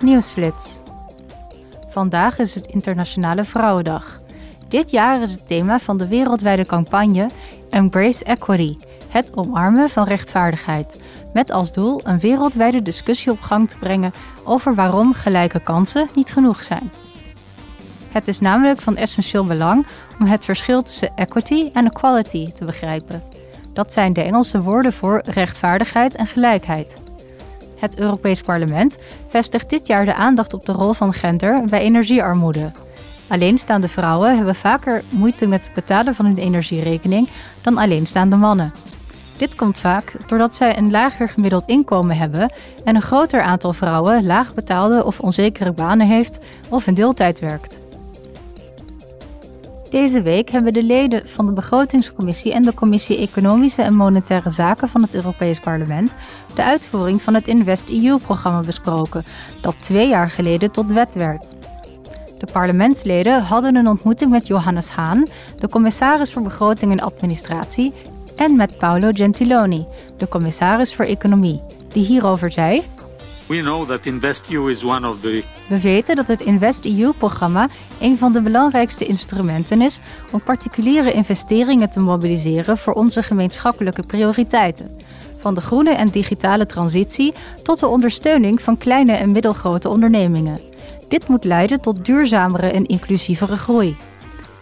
Nieuwsflits. Vandaag is het Internationale Vrouwendag. Dit jaar is het thema van de wereldwijde campagne Embrace Equity, het omarmen van rechtvaardigheid, met als doel een wereldwijde discussie op gang te brengen over waarom gelijke kansen niet genoeg zijn. Het is namelijk van essentieel belang om het verschil tussen equity en equality te begrijpen. Dat zijn de Engelse woorden voor rechtvaardigheid en gelijkheid. Het Europees Parlement vestigt dit jaar de aandacht op de rol van gender bij energiearmoede. Alleenstaande vrouwen hebben vaker moeite met het betalen van hun energierekening dan alleenstaande mannen. Dit komt vaak doordat zij een lager gemiddeld inkomen hebben en een groter aantal vrouwen laag betaalde of onzekere banen heeft of in deeltijd werkt. Deze week hebben de leden van de Begrotingscommissie en de Commissie Economische en Monetaire Zaken van het Europees Parlement de uitvoering van het InvestEU-programma besproken, dat twee jaar geleden tot wet werd. De parlementsleden hadden een ontmoeting met Johannes Haan, de commissaris voor Begroting en Administratie, en met Paolo Gentiloni, de commissaris voor Economie, die hierover zei. We weten dat het InvestEU-programma een van de belangrijkste instrumenten is om particuliere investeringen te mobiliseren voor onze gemeenschappelijke prioriteiten. Van de groene en digitale transitie tot de ondersteuning van kleine en middelgrote ondernemingen. Dit moet leiden tot duurzamere en inclusievere groei.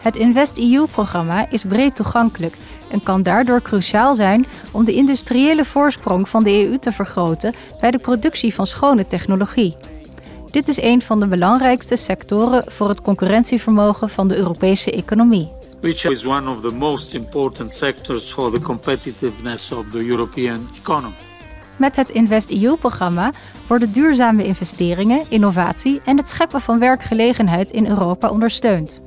Het InvestEU-programma is breed toegankelijk en kan daardoor cruciaal zijn om de industriële voorsprong van de EU te vergroten bij de productie van schone technologie. Dit is een van de belangrijkste sectoren voor het concurrentievermogen van de Europese economie. which is one of the most important sectors for the competitiveness of the European economy. Met het InvestEU-programma worden duurzame investeringen, innovatie en het scheppen van werkgelegenheid in Europa ondersteund.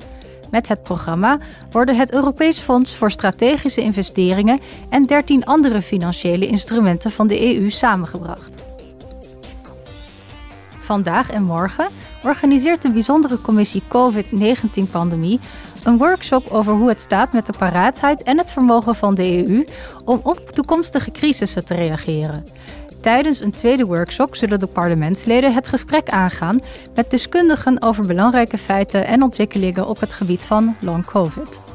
Met het programma worden het Europees Fonds voor Strategische Investeringen en 13 andere financiële instrumenten van de EU samengebracht. Vandaag en morgen organiseert de bijzondere commissie COVID-19-pandemie een workshop over hoe het staat met de paraatheid en het vermogen van de EU om op toekomstige crisissen te reageren. Tijdens een tweede workshop zullen de parlementsleden het gesprek aangaan met deskundigen over belangrijke feiten en ontwikkelingen op het gebied van long COVID.